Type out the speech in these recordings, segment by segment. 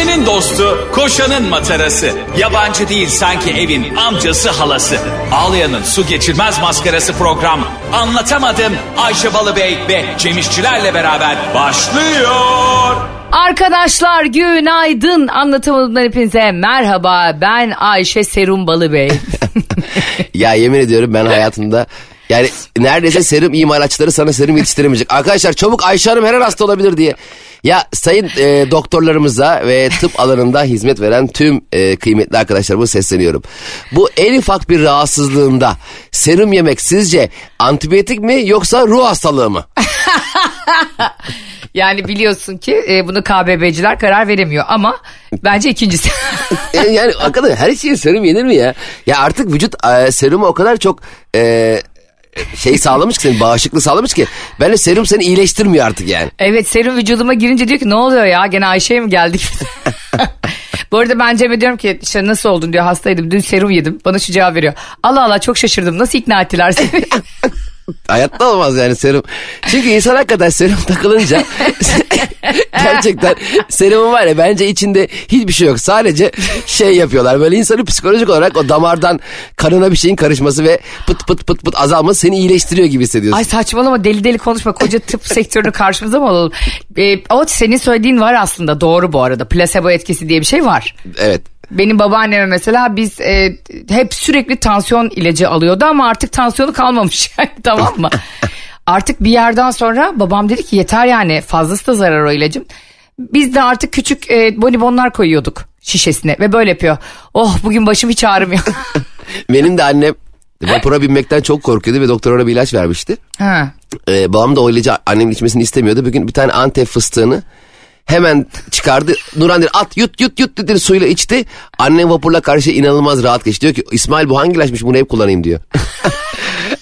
Ayşe'nin dostu, koşanın matarası. Yabancı değil sanki evin amcası halası. Ağlayan'ın su geçirmez maskarası program. Anlatamadım Ayşe Balıbey ve Cemişçilerle beraber başlıyor. Arkadaşlar günaydın anlatamadığımdan hepinize merhaba ben Ayşe Serum Balıbey. ya yemin ediyorum ben hayatımda yani neredeyse serum imalatçıları sana serum yetiştiremeyecek. Arkadaşlar çabuk Ayşe Hanım her an hasta olabilir diye. Ya sayın e, doktorlarımıza ve tıp alanında hizmet veren tüm e, kıymetli arkadaşlarıma sesleniyorum. Bu en ufak bir rahatsızlığında serum yemek sizce antibiyotik mi yoksa ruh hastalığı mı? yani biliyorsun ki e, bunu KBB'ciler karar veremiyor ama bence ikincisi. yani, yani hakikaten her şeye serum yenir mi ya? Ya artık vücut e, serumu o kadar çok e, şey sağlamış ki senin bağışıklığı sağlamış ki. Ben de serum seni iyileştirmiyor artık yani. Evet serum vücuduma girince diyor ki ne oluyor ya gene Ayşe'ye mi geldik? Bu arada ben Cem'e diyorum ki işte nasıl oldun diyor hastaydım dün serum yedim. Bana şu cevap veriyor. Allah Allah çok şaşırdım nasıl ikna ettiler seni? Hayatta olmaz yani serum. Çünkü insan hakikaten serum takılınca gerçekten serumun var ya bence içinde hiçbir şey yok. Sadece şey yapıyorlar böyle insanı psikolojik olarak o damardan kanına bir şeyin karışması ve pıt pıt pıt pıt azalması seni iyileştiriyor gibi hissediyorsun. Ay saçmalama deli deli konuşma koca tıp sektörünü karşımıza mı alalım? Ee, o senin söylediğin var aslında doğru bu arada plasebo etkisi diye bir şey var. Evet. Benim babaanneme mesela biz e, hep sürekli tansiyon ilacı alıyordu ama artık tansiyonu kalmamış yani tamam mı? Artık bir yerden sonra babam dedi ki yeter yani fazlası da zarar o ilacın. Biz de artık küçük e, bonibonlar koyuyorduk şişesine ve böyle yapıyor. Oh bugün başım hiç ağrımıyor. Benim de annem vapura binmekten çok korkuyordu ve doktor ona bir ilaç vermişti. Ha. Ee, babam da o ilacı annemin içmesini istemiyordu. Bugün bir tane antep fıstığını hemen çıkardı. Nuran dedi at yut yut yut dedi suyla içti. Annem vapurla karşı inanılmaz rahat geçti. Diyor ki İsmail bu hangi ilaçmış bunu hep kullanayım diyor.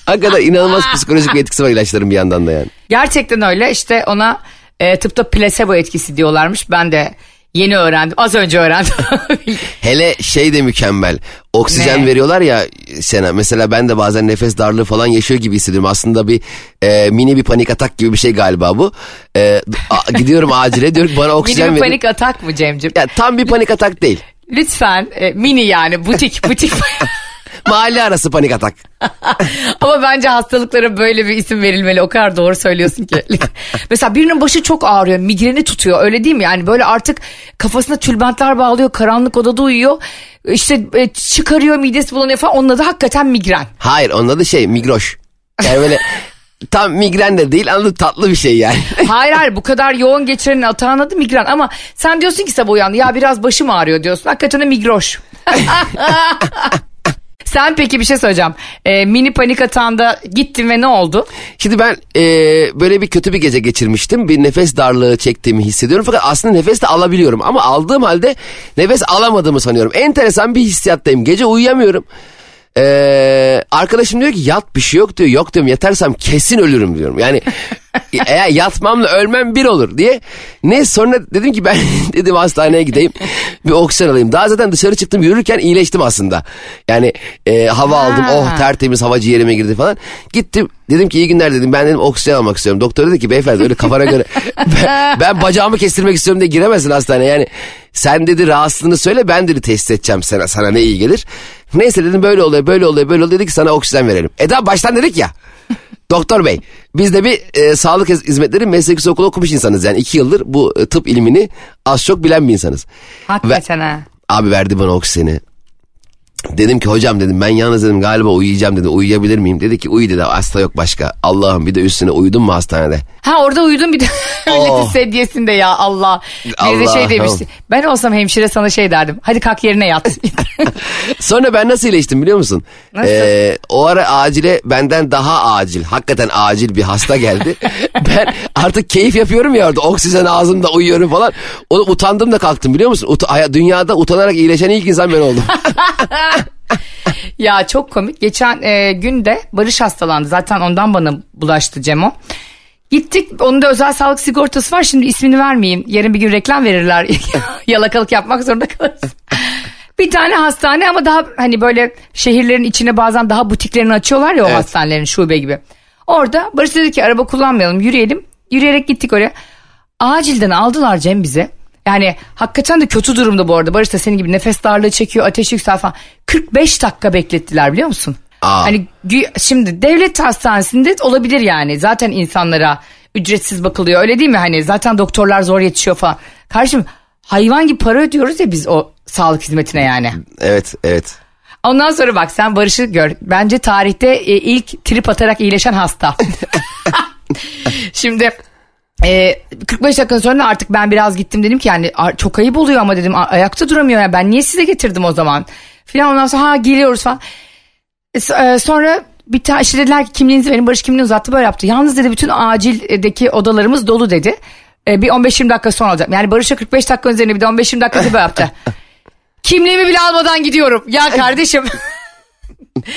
Hakikaten inanılmaz psikolojik bir etkisi var ilaçların bir yandan da yani. Gerçekten öyle işte ona e, tıpta plasebo etkisi diyorlarmış. Ben de Yeni öğrendim. Az önce öğrendim. Hele şey de mükemmel. Oksijen ne? veriyorlar ya sana. Mesela ben de bazen nefes darlığı falan yaşıyor gibi hissediyorum. Aslında bir e, mini bir panik atak gibi bir şey galiba bu. E, a, gidiyorum acile diyor ki bana oksijen Mini bir panik atak mı Cem'ciğim? Ya, tam bir panik atak değil. Lütfen e, mini yani butik butik. Mahalle arası panik atak. Ama bence hastalıklara böyle bir isim verilmeli. O kadar doğru söylüyorsun ki. Mesela birinin başı çok ağrıyor. Migreni tutuyor. Öyle değil mi? Yani böyle artık kafasına tülbentler bağlıyor. Karanlık odada uyuyor. İşte e, çıkarıyor midesi bulanıyor falan. Onun adı hakikaten migren. Hayır onun adı şey migroş. Yani böyle tam migren de değil anladın tatlı bir şey yani. hayır hayır bu kadar yoğun geçirenin atağın adı migren ama sen diyorsun ki sabah uyandı ya biraz başım ağrıyor diyorsun. Hakikaten de migroş. Sen peki bir şey söyleyeceğim. Ee, mini panik atağında gittin ve ne oldu? Şimdi ben e, böyle bir kötü bir gece geçirmiştim. Bir nefes darlığı çektiğimi hissediyorum. Fakat aslında nefes de alabiliyorum. Ama aldığım halde nefes alamadığımı sanıyorum. Enteresan bir hissiyattayım. Gece uyuyamıyorum. Ee, arkadaşım diyor ki yat bir şey yok diyor. Yok diyorum yatarsam kesin ölürüm diyorum. Yani eğer yatmamla ölmem bir olur diye. Ne sonra dedim ki ben dedim hastaneye gideyim bir oksijen alayım. Daha zaten dışarı çıktım yürürken iyileştim aslında. Yani e, hava ha. aldım oh tertemiz hava ciğerime girdi falan. Gittim dedim ki iyi günler dedim ben dedim oksijen almak istiyorum. Doktor dedi ki beyefendi öyle kafana göre ben, ben bacağımı kestirmek istiyorum diye giremezsin hastaneye. Yani sen dedi rahatsızlığını söyle ben dedi test edeceğim sana, sana ne iyi gelir. Neyse dedim böyle oluyor böyle oluyor böyle oluyor dedi ki sana oksijen verelim. E daha baştan dedik ya. Doktor bey biz de bir e, sağlık hizmetleri meslek okulu okumuş insanız yani iki yıldır bu e, tıp ilmini az çok bilen bir insanız. Hakikaten ha. Abi verdi bana oksijeni Dedim ki hocam dedim ben yalnız dedim galiba uyuyacağım dedi uyuyabilir miyim? Dedi ki uyu dedi hasta yok başka. Allah'ım bir de üstüne uyudun mu hastanede? Ha orada uyudun bir de milletin oh. sedyesinde ya Allah. Bir de şey demişti. Ben olsam hemşire sana şey derdim. Hadi kalk yerine yat. Sonra ben nasıl iyileştim biliyor musun? Nasıl? Ee, o ara acile benden daha acil hakikaten acil bir hasta geldi. ben artık keyif yapıyorum ya orada oksijen ağzımda uyuyorum falan. Onu utandım da kalktım biliyor musun? Ut- dünyada utanarak iyileşen ilk insan ben oldum. ya çok komik. Geçen e, günde Barış hastalandı. Zaten ondan bana bulaştı Cemo. Gittik onun da özel sağlık sigortası var şimdi ismini vermeyeyim. Yarın bir gün reklam verirler yalakalık yapmak zorunda kalırız. bir tane hastane ama daha hani böyle şehirlerin içine bazen daha butiklerini açıyorlar ya o evet. hastanelerin şube gibi. Orada Barış dedi ki araba kullanmayalım yürüyelim. Yürüyerek gittik oraya. Acilden aldılar Cem bize. Yani hakikaten de kötü durumda bu arada. Barış da senin gibi nefes darlığı çekiyor, ateş yüksel falan. 45 dakika beklettiler biliyor musun? Aa. Hani şimdi devlet hastanesinde olabilir yani. Zaten insanlara ücretsiz bakılıyor öyle değil mi? Hani zaten doktorlar zor yetişiyor falan. Kardeşim hayvan gibi para ödüyoruz ya biz o sağlık hizmetine yani. Evet evet. Ondan sonra bak sen Barış'ı gör. Bence tarihte e, ilk trip atarak iyileşen hasta. Şimdi e, 45 dakika sonra artık ben biraz gittim dedim ki yani "Aa, çok ayıp oluyor ama dedim "A- ayakta duramıyor ya ben niye size getirdim o zaman filan ondan sonra ha geliyoruz falan. E, s- e, sonra bir tane işte dediler ki kimliğinizi verin Barış kimliğini uzattı böyle yaptı. Yalnız dedi bütün acildeki odalarımız dolu dedi. E, bir 15-20 dakika sonra olacak. Yani Barış'a 45 dakika üzerine bir de 15-20 dakika böyle yaptı. Kimliğimi bile almadan gidiyorum. Ya kardeşim.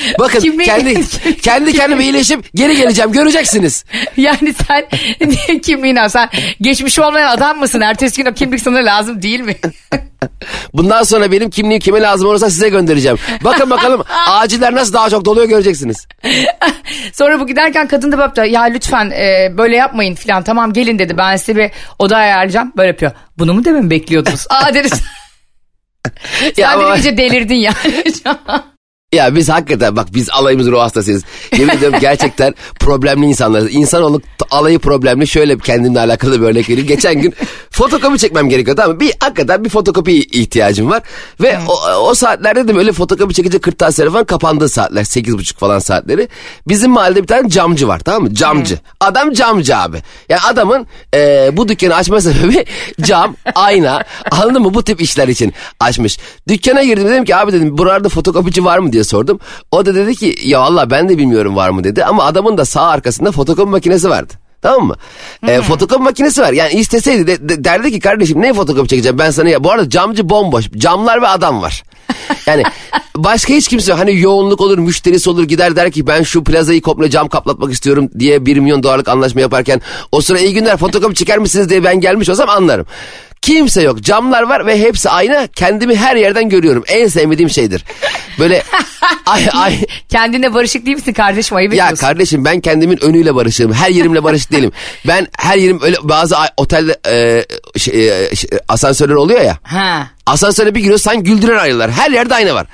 Bakın Kimliği- kendi kendi kendime iyileşip geri geleceğim göreceksiniz. yani sen al? Sen geçmiş olmayan adam mısın? Ertesi gün o kimlik sana lazım değil mi? Bundan sonra benim kimliğim kime lazım olursa size göndereceğim. Bakın bakalım aciller nasıl daha çok doluyor göreceksiniz. Sonra bu giderken kadın da yaptı. Ya lütfen e, böyle yapmayın filan. Tamam gelin dedi. Ben size bir oda ayarlayacağım. Böyle yapıyor. Bunu mu dememi bekliyordunuz? Aa dedi. Sen Ya de iyice delirdin yani. Ya biz hakikaten bak biz alayımız ruh hastasıyız. Yemin ediyorum gerçekten problemli insanlarız. İnsanoğlu alayı problemli. Şöyle kendimle alakalı bir örnek vereyim. Geçen gün fotokopi çekmem gerekiyor tamam mı? Bir, hakikaten bir fotokopi ihtiyacım var. Ve o, o saatlerde de böyle fotokopi çekince kırtasiye falan kapandığı saatler. Sekiz buçuk falan saatleri. Bizim mahallede bir tane camcı var tamam mı? Camcı. Adam camcı abi. Yani adamın e, bu dükkanı açma sebebi cam, ayna anladın mı? Bu tip işler için açmış. Dükkana girdim dedim ki abi dedim buralarda fotokopici var mı diye sordum. O da dedi ki ya valla ben de bilmiyorum var mı dedi. Ama adamın da sağ arkasında fotokopi makinesi vardı. Tamam mı? E, fotokopi makinesi var. Yani isteseydi de, de- derdi ki kardeşim ne fotokopi çekeceğim ben sana ya. Bu arada camcı bomboş. Camlar ve adam var. Yani başka hiç kimse. Hani yoğunluk olur, müşterisi olur gider der ki ben şu plazayı komple cam kaplatmak istiyorum diye 1 milyon dolarlık anlaşma yaparken o sıra iyi günler fotokopi çeker misiniz diye ben gelmiş olsam anlarım. Kimse yok. Camlar var ve hepsi ayna. Kendimi her yerden görüyorum. En sevmediğim şeydir. Böyle ay ay Kendine barışık değil misin kardeşim? Ayıp ya ediyorsun. kardeşim ben kendimin önüyle barışığım. Her yerimle barışık değilim. Ben her yerim öyle bazı otelde e, şey, e, şey, asansörler oluyor ya. Ha. Asansöre bir giriyorsun sen güldüren aynalar. Her yerde ayna var.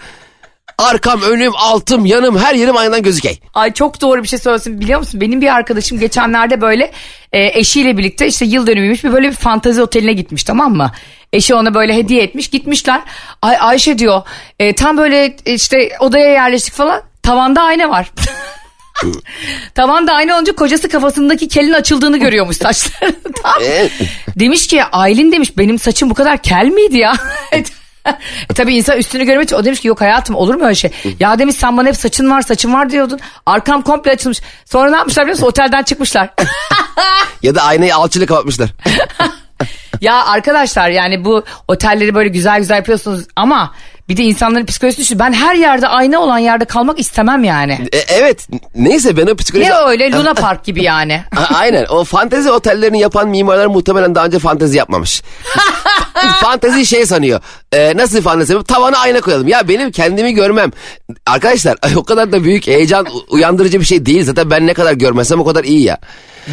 Arkam, önüm, altım, yanım her yerim aynadan gözükey. Ay çok doğru bir şey söylüyorsun biliyor musun? Benim bir arkadaşım geçenlerde böyle e, eşiyle birlikte işte yıl dönümüymüş bir böyle bir fantazi oteline gitmiş tamam mı? Eşi ona böyle hediye etmiş gitmişler. Ay Ayşe diyor e, tam böyle işte odaya yerleştik falan tavanda ayna var. Tavanda ayna olunca kocası kafasındaki kelin açıldığını görüyormuş saçları. E? demiş ki Aylin demiş benim saçım bu kadar kel miydi ya? E Tabii insan üstünü için o demiş ki yok hayatım olur mu öyle şey? Ya demiş sen bana hep saçın var saçın var diyordun. Arkam komple açılmış. Sonra ne yapmışlar biliyor musun? Otelden çıkmışlar. Ya da aynayı alçıyla kapatmışlar. ya arkadaşlar yani bu otelleri böyle güzel güzel yapıyorsunuz ama bir de insanların psikolojisi düşün. Ben her yerde ayna olan yerde kalmak istemem yani. E, evet neyse ben o psikoloji... Ne öyle Luna Park gibi yani. Aynen o fantezi otellerini yapan mimarlar muhtemelen daha önce fantezi yapmamış. fantezi şey sanıyor. E, nasıl fantezi yapıp tavana ayna koyalım. Ya benim kendimi görmem. Arkadaşlar o kadar da büyük heyecan uyandırıcı bir şey değil. Zaten ben ne kadar görmesem o kadar iyi ya.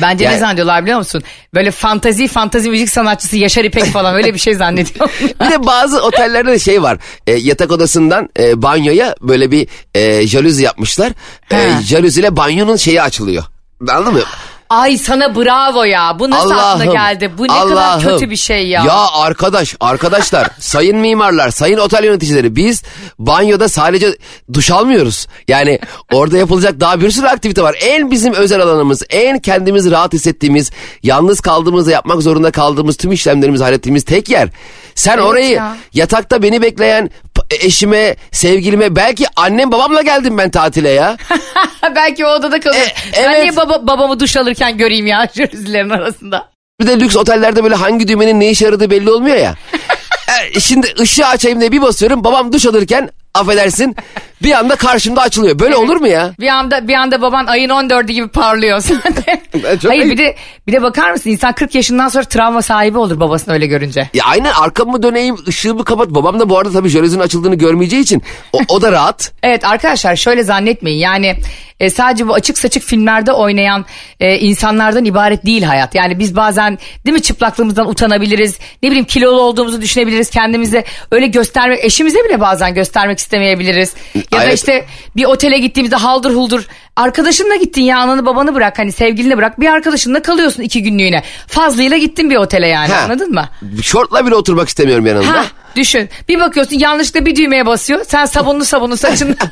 Bence Yani- ne zannediyorlar biliyor musun? Böyle fantazi fantazi müzik sanatçısı Yaşar İpek falan öyle bir şey zannediyor. Bir de bazı otellerde de şey var. E, yatak odasından e, banyoya böyle bir e, jalüzi yapmışlar. E, jalüziyle banyonun şeyi açılıyor. Anladın mı? Ay sana bravo ya. Bu nasıl aklına Allah'ım, geldi? Bu ne Allah'ım. kadar kötü bir şey ya. Ya arkadaş, arkadaşlar, sayın mimarlar, sayın otel yöneticileri biz banyoda sadece duş almıyoruz. Yani orada yapılacak daha bir sürü aktivite var. En bizim özel alanımız, en kendimiz rahat hissettiğimiz, yalnız kaldığımızda yapmak zorunda kaldığımız tüm işlemlerimizi hallettiğimiz tek yer. Sen Evet orayı ya. yatakta beni bekleyen eşime, sevgilime, belki annem babamla geldim ben tatile ya. Belki o odada kalır. E, Ben evet. niye baba, babamı duş alırken göreyim ya jürilerin arasında? Bir de lüks otellerde böyle hangi düğmenin ne işe yaradığı belli olmuyor ya. E, Şimdi ışığı açayım diye bir basıyorum. Babam duş alırken affedersin bir anda karşımda açılıyor. Böyle olur mu ya? Bir anda bir anda baban ayın 14'ü gibi parlıyor çok Hayır ayıp. bir de bir de bakar mısın insan 40 yaşından sonra travma sahibi olur babasını öyle görünce. Ya aynen arkamı döneyim ışığımı kapat. Babam da bu arada tabii jölezin açıldığını görmeyeceği için o, o da rahat. Evet arkadaşlar şöyle zannetmeyin yani e, sadece bu açık saçık filmlerde oynayan e, insanlardan ibaret değil hayat. Yani biz bazen değil mi çıplaklığımızdan utanabiliriz. Ne bileyim kilolu olduğumuzu düşünebiliriz kendimize. Öyle göstermek eşimize bile bazen göstermek istemeyebiliriz. Ya da işte bir otele gittiğimizde haldır huldur arkadaşınla gittin ya ananı babanı bırak hani sevgilini bırak bir arkadaşınla kalıyorsun iki günlüğüne. Fazlıyla gittin bir otele yani Ha. anladın mı? Şortla bile oturmak istemiyorum yanında. Ha, düşün bir bakıyorsun yanlışlıkla bir düğmeye basıyor sen sabunlu sabunlu saçını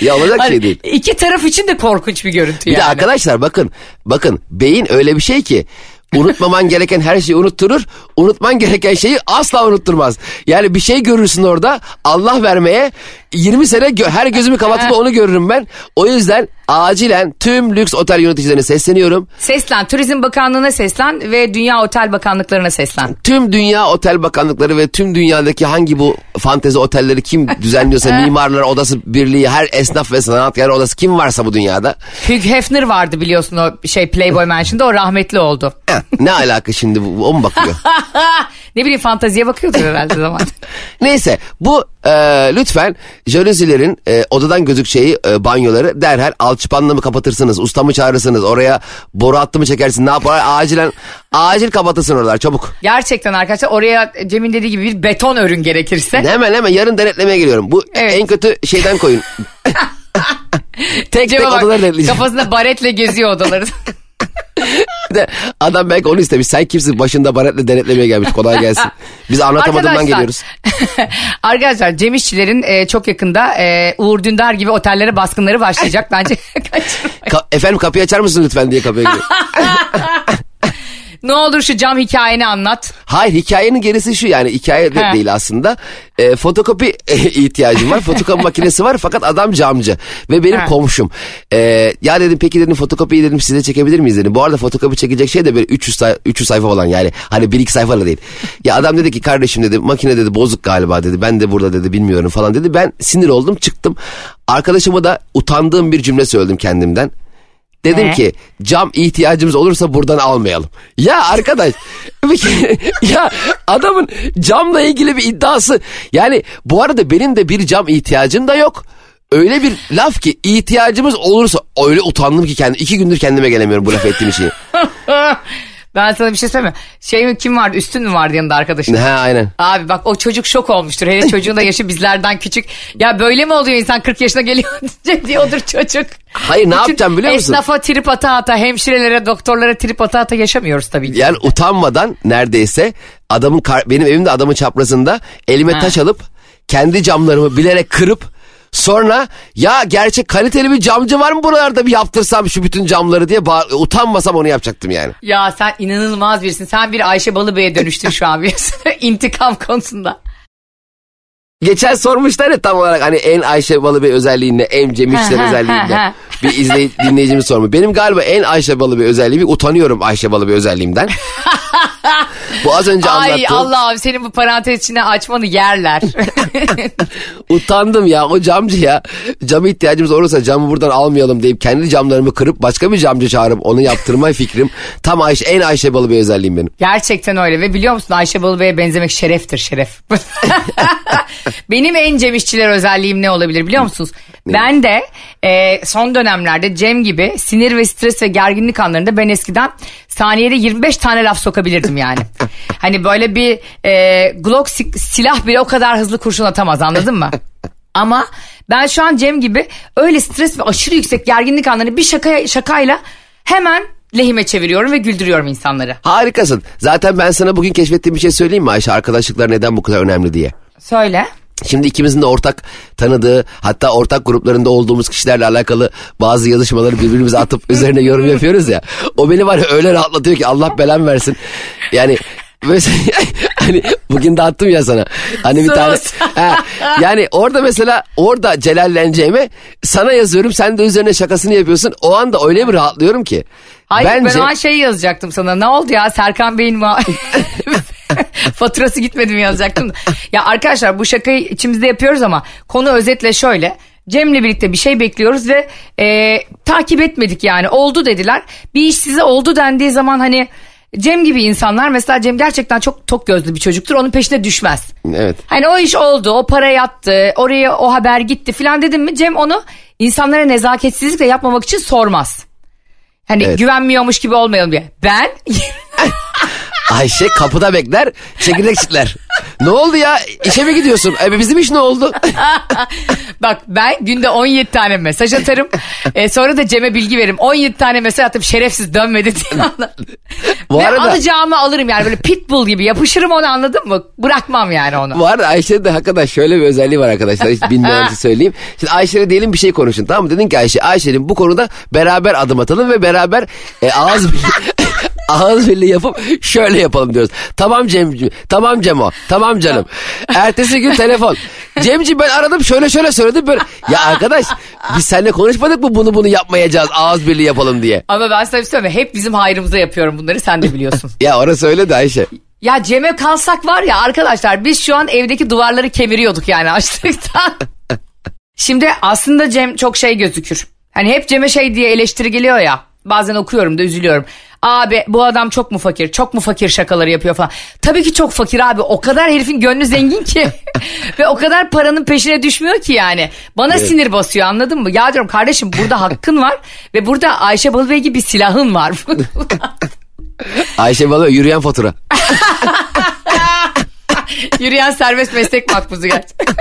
Ya olacak Hani şey değil. İki taraf için de korkunç bir görüntü Bir yani. de arkadaşlar bakın bakın beyin öyle bir şey ki unutmaman gereken her şeyi unutturur. Unutman gereken şeyi asla unutturmaz. Yani bir şey görürsün orada Allah vermeye 20 sene gö- her gözümü kapatıp onu görürüm ben. O yüzden acilen tüm lüks otel yöneticilerine sesleniyorum. Seslen, Turizm Bakanlığı'na seslen ve Dünya Otel Bakanlıklarına seslen. Tüm dünya otel bakanlıkları ve tüm dünyadaki hangi bu fantezi otelleri kim düzenliyorsa mimarlar odası birliği her esnaf ve sanatkar odası kim varsa bu dünyada. Hugh Hefner vardı biliyorsun o şey Playboy Mansion'da o rahmetli oldu. Ne alaka şimdi bu, o mu bakıyor? ne bileyim fantaziye bakıyordur herhalde zaman. Neyse bu e, lütfen jalüzilerin e, odadan gözükeceği e, banyoları derhal alçıpanla mı kapatırsınız, ustamı çağırırsınız, oraya boru hattı mı çekersin ne yapar acilen acil kapatırsın oralar çabuk. Gerçekten arkadaşlar oraya Cem'in dediği gibi bir beton örün gerekirse. Hemen hemen yarın denetlemeye geliyorum. Bu Evet. en kötü şeyden koyun. tek tek Cem'e bak, odaları denetleyeceğim. kafasında baretle geziyor odaları. Bir de adam belki onu istemiş. Sen kimsin başında baretle denetlemeye gelmiş kolay gelsin. Biz anlatamadığından Arkadaşlar- geliyoruz. Arkadaşlar Cem İşçilerin e, çok yakında e, Uğur Dündar gibi otellere baskınları başlayacak. Bence. Ka- efendim kapıyı açar mısın lütfen diye kapıya giriyor. Ne olur şu cam hikayeni anlat. Hayır hikayenin gerisi şu yani hikaye de He. değil aslında. E, fotokopi ihtiyacım var. Fotokopi makinesi var fakat adam camcı ve benim He. komşum. E, ya dedim peki dedim fotokopiyi dedim size çekebilir miyiz dedim. Bu arada fotokopi çekecek şey de böyle 300, say- 300 sayfa olan yani hani 1-2 sayfalı değil. Ya adam dedi ki kardeşim dedi makine dedi bozuk galiba dedi. Ben de burada dedi bilmiyorum falan dedi. Ben sinir oldum çıktım. Arkadaşıma da utandığım bir cümle söyledim kendimden. Dedim Ne? ki cam ihtiyacımız olursa buradan almayalım. Ya arkadaş ya adamın camla ilgili bir iddiası. Yani bu arada benim de bir cam ihtiyacım da yok. Öyle bir laf ki ihtiyacımız olursa öyle utandım ki kendi iki gündür kendime gelemiyorum bu laf ettiğim şeyi. Ben sana bir şey söyleyeyim mi? Şey mi kim vardı üstün mü vardı yanında arkadaşın? ha aynen. Abi bak o çocuk şok olmuştur. Hele çocuğun da yaşı bizlerden küçük. Ya böyle mi oluyor insan 40 yaşına geliyor diyordur çocuk. Hayır, ne yapacağım biliyor musun? Esnafa trip ata ata, hemşirelere, doktorlara trip ata ata yaşamıyoruz tabii ki. Yani utanmadan neredeyse adamın benim evimde adamın çaprazında elime Ha. taş alıp kendi camlarımı bilerek kırıp sonra ya gerçek kaliteli bir camcı var mı buralarda bir yaptırsam şu bütün camları diye bağır- utanmasam onu yapacaktım yani. Ya sen inanılmaz birisin. Sen bir Ayşe Balıbey'e dönüştün şu an biliyorsun. İntikam konusunda. Geçen sormuşlar ya tam olarak hani en Ayşe Balıbey özelliği ne, en Cem İşler Ha, ha, özelliği ha, ne? ha. Bir izley dinleyicimiz sormuş. Benim galiba en Ayşe Balıbey özelliği bir utanıyorum Ayşe Balıbey özelliğimden. Bu az önce Ay anlattığım. Allah'ım senin bu parantez içine açmanı yerler. Utandım ya o camcı ya. Cam ihtiyacımız olursa camı buradan almayalım deyip kendi camlarımı kırıp başka bir camcı çağırıp onu yaptırma fikrim. Tam Ayşe, en Ayşe Balıbey özelliğim benim. Gerçekten öyle ve biliyor musun Ayşe Balıbey'e benzemek şereftir şeref. Benim en Cem İşçiler özelliğim ne olabilir biliyor musunuz? Ben de e, son dönemlerde Cem gibi sinir ve stres ve gerginlik anlarında ben eskiden saniyede 25 tane laf sokabilirdim yani. hani böyle bir e, Glock si- silah bile o kadar hızlı kurşun atamaz anladın mı? Ama ben şu an Cem gibi öyle stres ve aşırı yüksek gerginlik anlarını bir şaka şakayla hemen lehime çeviriyorum ve güldürüyorum insanları. Harikasın. Zaten ben sana bugün keşfettiğim bir şey söyleyeyim mi Ayşe? Arkadaşlıklar neden bu kadar önemli diye. Söyle. Şimdi ikimizin de ortak tanıdığı hatta ortak gruplarında olduğumuz kişilerle alakalı bazı yazışmaları birbirimize atıp üzerine yorum yapıyoruz ya. O beni var ya öyle rahatlatıyor ki Allah belam versin. Yani mesela hani bugün de attım ya sana. Hani bir Sus. tane Ha, yani orada mesela orada celalleneceğime sana yazıyorum sen de üzerine şakasını yapıyorsun. O anda öyle bir rahatlıyorum ki. Hayır Bence ben o an şey yazacaktım sana. Ne oldu ya Serkan Bey'in ma- Faturası gitmedi mi yazacaktım. da. ya arkadaşlar bu şakayı içimizde yapıyoruz ama konu özetle şöyle. Cem'le birlikte bir şey bekliyoruz ve e, takip etmedik yani oldu dediler. Bir iş size oldu dendiği zaman hani Cem gibi insanlar mesela Cem gerçekten çok tok gözlü bir çocuktur onun peşine düşmez. Evet. Hani o iş oldu, o para yattı, oraya o haber gitti filan dedim mi Cem onu insanlara nezaketsizlikle yapmamak için sormaz. Hani Evet. güvenmiyormuş gibi olmayalım diye. Ben Ayşe kapıda bekler çekirdek çitler. ne oldu ya işe mi gidiyorsun? E, bizim iş ne oldu? bak ben günde 17 tane mesaj atarım. E, sonra da Cem'e bilgi veririm. 17 tane mesaj atıp şerefsiz dönmedi diye. Bu Ve arada- alacağımı alırım yani böyle pitbull gibi yapışırım onu anladın mı? Bırakmam yani onu. Bu arada Ayşe'de de hakikaten şöyle bir özelliği var arkadaşlar. Hiç bilmeyen söyleyeyim. Şimdi Ayşe'yle diyelim bir şey konuşun tamam mı? Dedin ki Ayşe, Ayşe'nin bu konuda beraber adım atalım ve beraber e, ağız ağız birliği yapıp şöyle yapalım diyoruz. Tamam Cemciğim, tamam Cemo, tamam canım. Ertesi gün telefon. Cemciğim ben aradım şöyle şöyle söyledim böyle. Ya arkadaş biz seninle konuşmadık mı bunu bunu yapmayacağız ağız birliği yapalım diye. Ama ben sana bir şey söyleyeyim? Hep bizim hayrımıza yapıyorum bunları sen de biliyorsun. Ya orası öyle de Ayşe. Ya Cem'e kalsak var ya arkadaşlar biz şu an evdeki duvarları kemiriyorduk yani açlıktan. Şimdi aslında Cem çok şey gözükür. Hani hep Cem'e şey diye eleştiri geliyor ya. Bazen okuyorum da üzülüyorum. Abi bu adam çok mu fakir? Çok mu fakir şakaları yapıyor falan. Tabii ki çok fakir abi. O kadar herifin gönlü zengin ki. Ve o kadar paranın peşine düşmüyor ki yani. Bana sinir basıyor anladın mı? Ya diyorum kardeşim burada hakkın var. Ve burada Ayşe Balıbey gibi bir silahın var. Ayşe Balı yürüyen fatura. Yürüyen serbest meslek makbuzu gerçekten.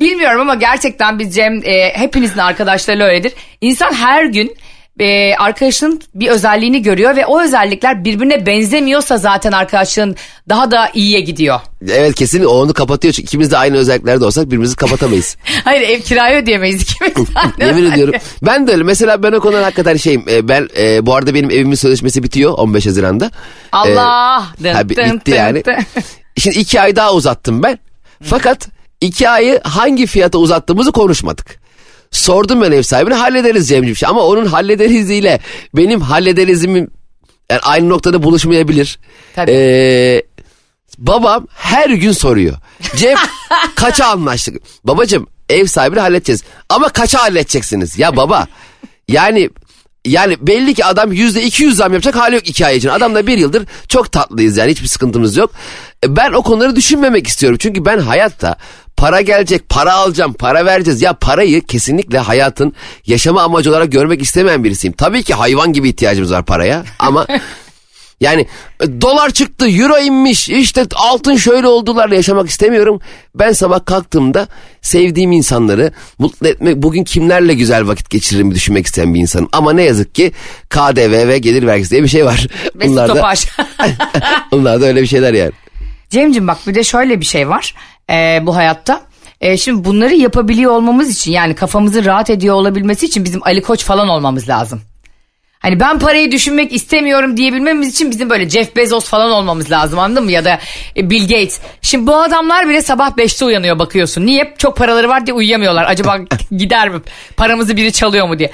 Bilmiyorum ama gerçekten biz Cem e, hepinizin arkadaşlarıyla öyledir. İnsan her gün e, arkadaşının bir özelliğini görüyor ve o özellikler birbirine benzemiyorsa zaten arkadaşlığın daha da iyiye gidiyor. Evet kesin o onu kapatıyor. Çünkü ikimiz de aynı özelliklerde olsak birbirimizi kapatamayız. Hayır ev kirayı ödeyemeyiz ikimiz. Yemin ediyorum. Ben de öyle. Mesela ben o konuda hakikaten şeyim. e, Ben e, bu arada benim evimin sözleşmesi bitiyor 15 Haziran'da. Allah. E, Dın ha, bi- dın bitti dın yani. dın. Şimdi iki ay daha uzattım ben. Fakat iki ayı hangi fiyata uzattığımızı konuşmadık. Sordum ben ev sahibine hallederiz Cemciğim. Ama onun hallederiz ile benim hallederizimim yani aynı noktada buluşmayabilir. Tabii. Ee, babam her gün soruyor. Cem kaça anlaştık? Babacım ev sahibini halledeceğiz. Ama kaça halledeceksiniz? Ya baba yani yani belli ki adam yüzde iki yüz zam yapacak hali yok iki ay için. Adamla bir yıldır çok tatlıyız yani hiçbir sıkıntımız yok. E, Ben o konuları düşünmemek istiyorum. Çünkü ben hayatta para gelecek, para alacağım, para vereceğiz. Ya parayı kesinlikle hayatın yaşama amacı olarak görmek istemeyen birisiyim. Tabii ki hayvan gibi ihtiyacımız var paraya ama yani e, dolar çıktı, euro inmiş, işte altın şöyle oldularla yaşamak istemiyorum. Ben sabah kalktığımda sevdiğim insanları mutlu etmek, bugün kimlerle güzel vakit geçiririm düşünmek isteyen bir insanım. Ama ne yazık ki KDV ve gelir vergisi diye bir şey var. Ve Bunlar da, bunlar da öyle bir şeyler yani. Cemcim bak bir de şöyle bir şey var e, bu hayatta. E, şimdi bunları yapabiliyor olmamız için yani kafamızın rahat ediyor olabilmesi için bizim Ali Koç falan olmamız lazım. Hani ben parayı düşünmek istemiyorum diyebilmemiz için bizim böyle Jeff Bezos falan olmamız lazım anladın mı? Ya da e, Bill Gates. Şimdi bu adamlar bile sabah 5'te uyanıyor bakıyorsun. Niye? Çok paraları var diye uyuyamıyorlar. Acaba gider mi? Paramızı biri çalıyor mu diye.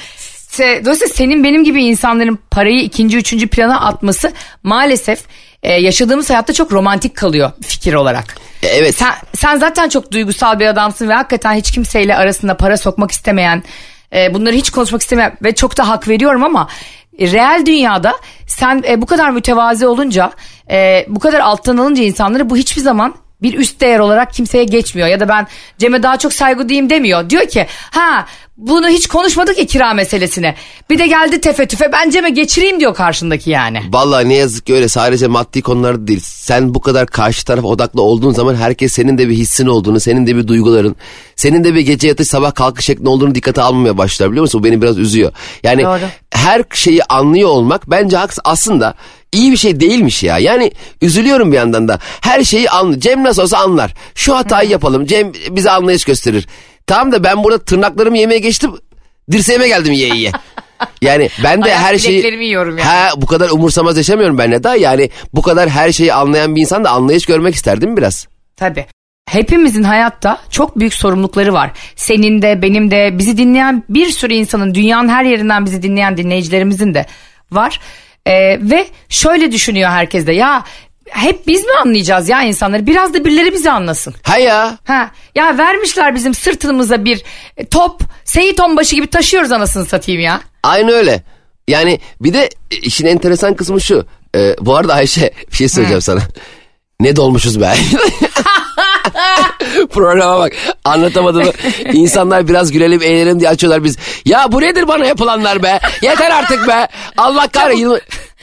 Dolayısıyla senin benim gibi insanların parayı ikinci, üçüncü plana atması maalesef e, yaşadığımız hayatta çok romantik kalıyor fikir olarak. Evet. Sen, sen zaten çok duygusal bir adamsın ve hakikaten hiç kimseyle arasında para sokmak istemeyen, e, bunları hiç konuşmak istemeyen ve çok da hak veriyorum ama e, reel dünyada sen e, bu kadar mütevazi olunca, e, bu kadar alttan alınca insanları bu hiçbir zaman bir üst değer olarak kimseye geçmiyor ya da ben Cem'e daha çok saygı duyayım demiyor. Diyor ki ha bunu hiç konuşmadık ya kira meselesine. Bir de geldi tefe tüfe ben Cem'e geçireyim diyor karşındaki yani. Vallahi ne yazık ki öyle sadece maddi konularda değil. Sen bu kadar karşı taraf odaklı olduğun zaman herkes senin de bir hissin olduğunu, senin de bir duyguların, senin de bir gece yatış sabah kalkış şeklinde olduğunu dikkate almamaya başlar biliyor musun? Bu beni biraz üzüyor. Yani Doğru. her şeyi anlıyor olmak bence aslında iyi bir şey değilmiş ya. Yani üzülüyorum bir yandan da. Her şeyi anlıyor. Cem nasıl olsa anlar. Şu hatayı yapalım. Cem bize anlayış gösterir. Tamam da ben burada tırnaklarımı yemeye geçtim. Dirseğime geldim ye ye. Yani ben de Ayak her şeyi... yiyorum yani. Ha, bu kadar umursamaz yaşamıyorum ben de daha. Yani bu kadar her şeyi anlayan bir insan da anlayış görmek isterdim biraz. Tabii. Hepimizin hayatta çok büyük sorumlulukları var. Senin de benim de bizi dinleyen bir sürü insanın dünyanın her yerinden bizi dinleyen dinleyicilerimizin de var. Ee, ve şöyle düşünüyor herkes de ya hep biz mi anlayacağız ya insanları? Biraz da birileri bizi anlasın. Ha ya. Ha ya vermişler bizim sırtımıza bir top. Seyit onbaşı gibi taşıyoruz anasını satayım ya. Aynı öyle. Yani bir de işin enteresan kısmı şu. Ee, bu arada Ayşe bir şey söyleyeceğim sana. Ne dolmuşuz be. Programa bak anlatamadım. İnsanlar biraz gülelim eğlenelim diye açıyorlar biz. Ya bu nedir bana yapılanlar be? Yeter artık be. Allah kahretsin. Yıl,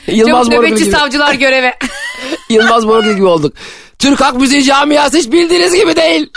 Yılmaz Çabuk nöbetçi gibi, savcılar göreve. Yılmaz Morgül gibi olduk. Türk halk müziği camiası hiç bildiğiniz gibi değil.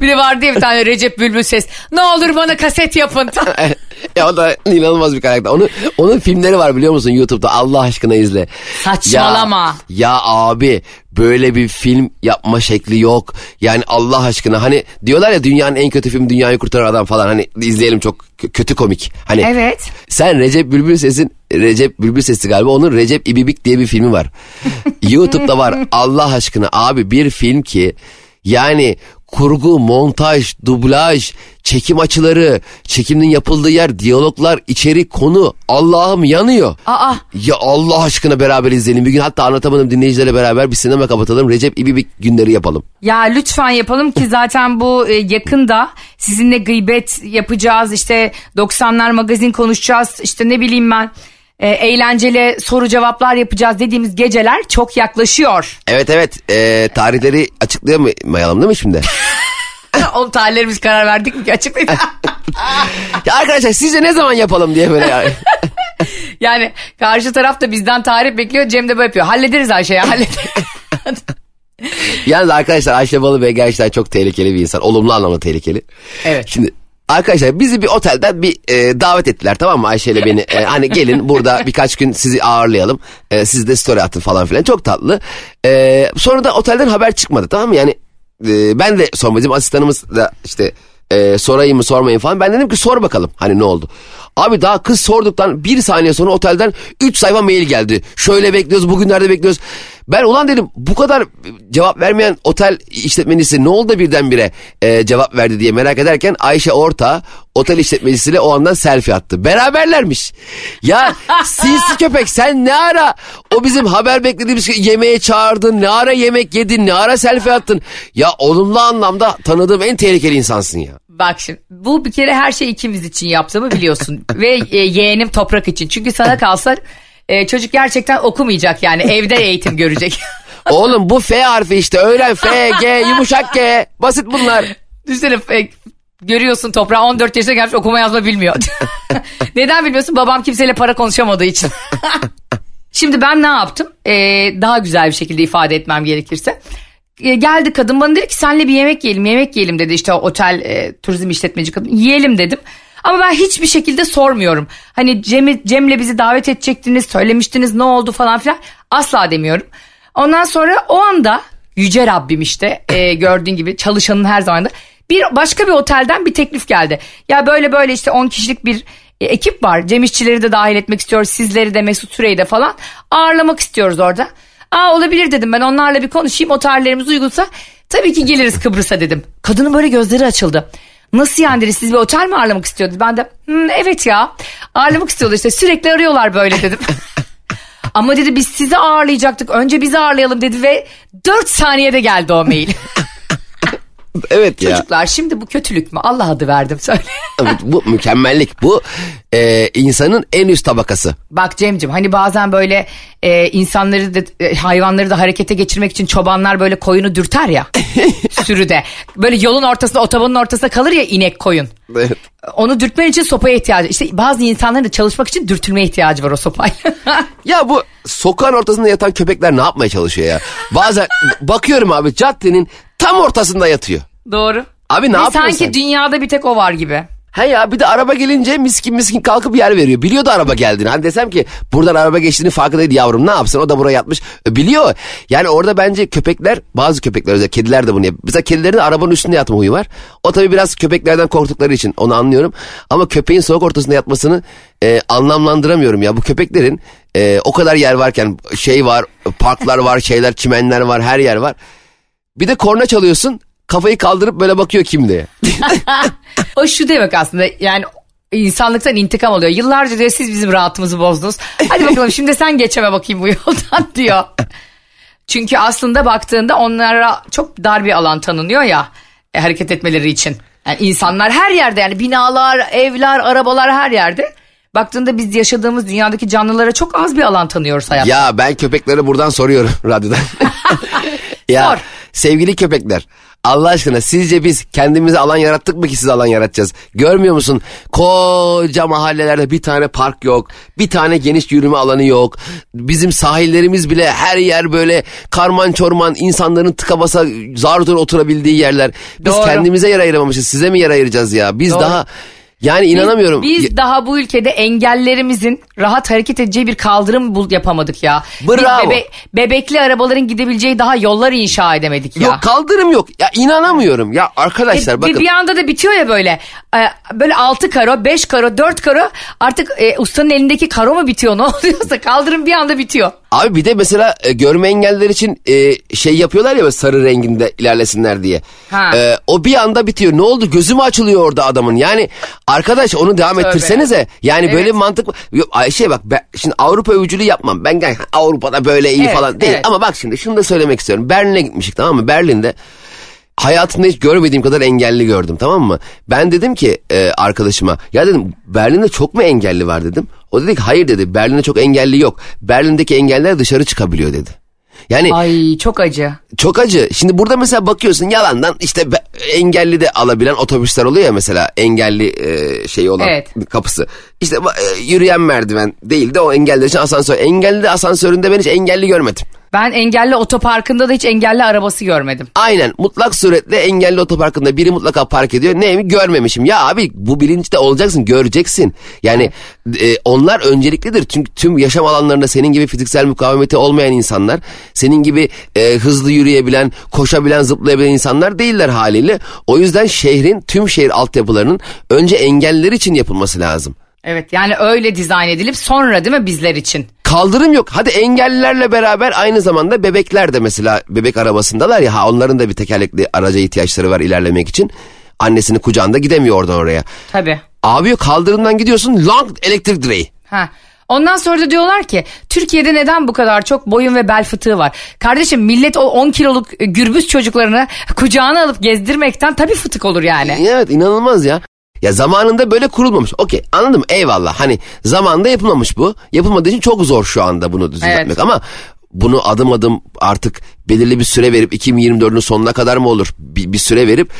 bir de vardı ya bir tane Recep Bülbül ses. Ne olur bana kaset yapın. ya o da inanılmaz bir karakter. Onun, onun filmleri var biliyor musun YouTube'da Allah aşkına izle. Saçmalama. Ya, ya abi böyle bir film yapma şekli yok. Yani Allah aşkına hani diyorlar ya dünyanın en kötü filmi dünyayı kurtaran adam falan hani izleyelim çok kötü komik. Hani Evet. Sen Recep Bülbül Ses'in Recep Bülbül Sesi galiba onun Recep İbibik diye bir filmi var. YouTube'da var Allah aşkına abi bir film ki yani kurgu, montaj, dublaj, çekim açıları, çekimin yapıldığı yer, diyaloglar, içerik, konu Allah'ım yanıyor. Aa. Ya Allah aşkına beraber izleyelim. Bir gün hatta anlatamadım dinleyicilere beraber bir sinema kapatalım. Recep İbibik günleri yapalım. Ya lütfen yapalım ki zaten bu e, yakında sizinle gıybet yapacağız. İşte 90'lar magazin konuşacağız. İşte ne bileyim ben e, eğlenceli soru cevaplar yapacağız dediğimiz geceler çok yaklaşıyor. Evet evet e, tarihleri açıklayamayalım değil mi şimdi? Oğlum tarihlerimiz karar verdik mi ki açıklayın. ya arkadaşlar sizce ne zaman yapalım diye böyle yani. yani karşı taraf da bizden tarih bekliyor. Cem de böyle yapıyor. Hallederiz Ayşe ya hallederiz. Yalnız arkadaşlar Ayşe Balıbey gerçekten çok tehlikeli bir insan. Olumlu anlamda tehlikeli. Evet. Şimdi arkadaşlar bizi bir otelden bir e, davet ettiler tamam mı Ayşe ile beni. E, hani gelin burada birkaç gün sizi ağırlayalım. E, siz de story atın falan filan. Çok tatlı. E, sonra da otelden haber çıkmadı tamam mı? Yani e, ben de sormadım. Bizim asistanımız da işte e, sorayım mı sormayın falan. Ben dedim ki sor bakalım hani ne oldu. Abi daha kız sorduktan bir saniye sonra otelden 3 sayfa mail geldi. Şöyle bekliyoruz bugünlerde bekliyoruz. Ben ulan dedim bu kadar cevap vermeyen otel işletmecisi ne oldu birdenbire e, cevap verdi diye merak ederken Ayşe Orta otel işletmecisiyle o andan selfie attı. Beraberlermiş. Ya sinsi köpek sen ne ara o bizim haber beklediğimiz şey, yemeğe çağırdın ne ara yemek yedin ne ara selfie attın. Ya olumlu anlamda tanıdığım en tehlikeli insansın ya. Bak şimdi bu bir kere her şey ikimiz için yaptığımı biliyorsun. Ve e, yeğenim toprak için. Çünkü sana kalsa e, çocuk gerçekten okumayacak yani evde eğitim görecek. Oğlum bu F harfi işte öğren F, G, yumuşak G. Basit bunlar. Düşünsene e, görüyorsun toprağı 14 yaşına gelmiş okuma yazma bilmiyor. Neden bilmiyorsun? Babam kimseyle para konuşamadığı için. Şimdi ben ne yaptım? Ee, daha güzel bir şekilde ifade etmem gerekirse. Ee, geldi kadın bana dedi ki senle bir yemek yiyelim yemek yiyelim dedi işte otel e, turizm işletmeci kadın yiyelim dedim. Ama ben hiçbir şekilde sormuyorum. Hani Cem, Cem'le bizi davet edecektiniz söylemiştiniz ne oldu falan filan asla demiyorum. Ondan sonra o anda yüce Rabbim işte e, gördüğün gibi çalışanın her zaman da bir başka bir otelden bir teklif geldi. Ya böyle böyle işte 10 kişilik bir e, ekip var. Cem işçileri de dahil etmek istiyoruz. Sizleri de Mesut Süreyi de falan ağırlamak istiyoruz orada. Aa olabilir dedim ben onlarla bir konuşayım o tarihlerimiz uygunsa tabii ki geliriz Kıbrıs'a dedim. Kadının böyle gözleri açıldı. Nasıl yani dedi siz bir otel mi ağırlamak istiyordunuz? Ben de "Hmm, evet ya ağırlamak istiyorlar işte sürekli arıyorlar böyle dedim. Ama dedi biz sizi ağırlayacaktık önce bizi ağırlayalım dedi ve 4 saniyede geldi o mail. Evet ya. Çocuklar şimdi bu kötülük mü? Allah adı verdim söyle. Evet, bu mükemmellik. Bu e, insanın en üst tabakası. Bak Cem'cim hani bazen böyle e, insanları da e, hayvanları da harekete geçirmek için çobanlar böyle koyunu dürter ya sürüde. Böyle yolun ortasında otobanın ortasında kalır ya inek koyun. Evet. Onu dürtmen için sopaya ihtiyacı. İşte bazı insanların da çalışmak için dürtülmeye ihtiyacı var o sopayla. Ya bu sokağın ortasında yatan köpekler ne yapmaya çalışıyor ya? Bazen bakıyorum abi caddenin tam ortasında yatıyor. Doğru. Abi ne Ve yapıyorsun Sanki sen? dünyada bir tek o var gibi. He ya bir de araba gelince miskin miskin kalkıp yer veriyor. Biliyordu araba geldiğini. Hani desem ki buradan araba geçtiğini farkındaydı yavrum ne yapsın o da buraya yatmış. E, Biliyor. Yani orada bence köpekler bazı köpekler özellikle kediler de bunu yapıyor. Mesela kedilerin arabanın üstünde yatma huyu var. O tabii biraz köpeklerden korktukları için onu anlıyorum. Ama köpeğin soğuk ortasında yatmasını e, anlamlandıramıyorum ya. Bu köpeklerin e, o kadar yer varken şey var parklar var şeyler çimenler var her yer var. Bir de korna çalıyorsun kafayı kaldırıp böyle bakıyor kim diye. O şu demek aslında yani insanlıktan intikam alıyor. Yıllarca diyor siz bizim rahatımızı bozdunuz. Hadi bakalım şimdi sen geçeme bakayım bu yoldan diyor. Çünkü aslında baktığında onlara çok dar bir alan tanınıyor ya e, hareket etmeleri için. Yani insanlar her yerde yani binalar, evler, arabalar her yerde. Baktığında biz yaşadığımız dünyadaki canlılara çok az bir alan tanıyoruz hayatta. Ya ben köpeklere buradan soruyorum radyodan. ya Sor. Sevgili köpekler Allah aşkına sizce biz kendimize alan yarattık mı ki size alan yaratacağız? Görmüyor musun? Koca mahallelerde bir tane park yok. Bir tane geniş yürüme alanı yok. Bizim sahillerimiz bile her yer böyle karman çorman insanların tıka basa zar oturabildiği yerler. Biz Doğru. kendimize yer ayıramamışız. Size mi yer ayıracağız ya? Biz Doğru. daha yani inanamıyorum. Biz, biz daha bu ülkede engellerimizin rahat hareket edeceği bir kaldırım bul yapamadık ya. Bravo. Biz bebekli arabaların gidebileceği daha yollar inşa edemedik ya. Yok kaldırım yok. Ya inanamıyorum. Ya arkadaşlar E, bakın. Bir, bir anda da bitiyor ya böyle. E, böyle 6 karo, 5 karo, 4 karo. Artık e, ustanın elindeki karo mu bitiyor ne oluyorsa kaldırım bir anda bitiyor. Abi bir de mesela e, görme engelliler için e, şey yapıyorlar ya böyle sarı renginde ilerlesinler diye. Ha. E, o bir anda bitiyor. Ne oldu? Gözü mü açılıyor orada adamın? Yani arkadaş onu devam Tövbe. ettirsenize. Yani Evet. böyle bir mantık Yok, Ayşe bak ben, şimdi Avrupa övücülüğü yapmam. Ben Avrupa'da böyle iyi Evet, falan değil. evet. Ama bak şimdi şunu da söylemek istiyorum. Berlin'e gitmiştik tamam mı? Berlin'de hayatımda hiç görmediğim kadar engelli gördüm tamam mı? Ben dedim ki e, arkadaşıma ya dedim Berlin'de çok mu engelli var dedim. O dedi ki hayır dedi Berlin'de çok engelli yok. Berlin'deki engeller dışarı çıkabiliyor dedi. Yani Ay çok acı. çok acı. Şimdi burada mesela bakıyorsun yalandan işte be- engelli de alabilen otobüsler oluyor ya mesela engelli e, şeyi olan Evet. kapısı. İşte e, yürüyen merdiven değil de o engelli için asansör. Engelli de asansöründe ben hiç engelli görmedim. Ben engelli otoparkında da hiç engelli arabası görmedim. Aynen mutlak suretle engelli otoparkında biri mutlaka park ediyor. Neyimi görmemişim. Ya abi bu bilinçte olacaksın göreceksin. Yani e, onlar önceliklidir. Çünkü tüm yaşam alanlarında senin gibi fiziksel mukavemeti olmayan insanlar, senin gibi e, hızlı yürüyebilen, koşabilen, zıplayabilen insanlar değiller haliyle. O yüzden şehrin tüm şehir altyapılarının önce engelliler için yapılması lazım. Evet yani öyle dizayn edilip sonra değil mi bizler için? Kaldırım yok. Hadi engellilerle beraber aynı zamanda bebekler de mesela bebek arabasındalar ya ha onların da bir tekerlekli araca ihtiyaçları var ilerlemek için. Annesinin kucağında gidemiyor oradan oraya. Tabii. Abi kaldırımdan gidiyorsun long elektrik direği. Ha. Ondan sonra da diyorlar ki Türkiye'de neden bu kadar çok boyun ve bel fıtığı var? Kardeşim millet o 10 kiloluk gürbüz çocuklarını kucağına alıp gezdirmekten tabii fıtık olur yani. Evet inanılmaz ya. Ya zamanında böyle kurulmamış. Okey anladım eyvallah. Hani zamanında yapılmamış bu. Yapılmadığı için çok zor şu anda bunu düzeltmek Evet. ama bunu adım adım artık belirli bir süre verip 2024'ün sonuna kadar mı olur bir, bir süre verip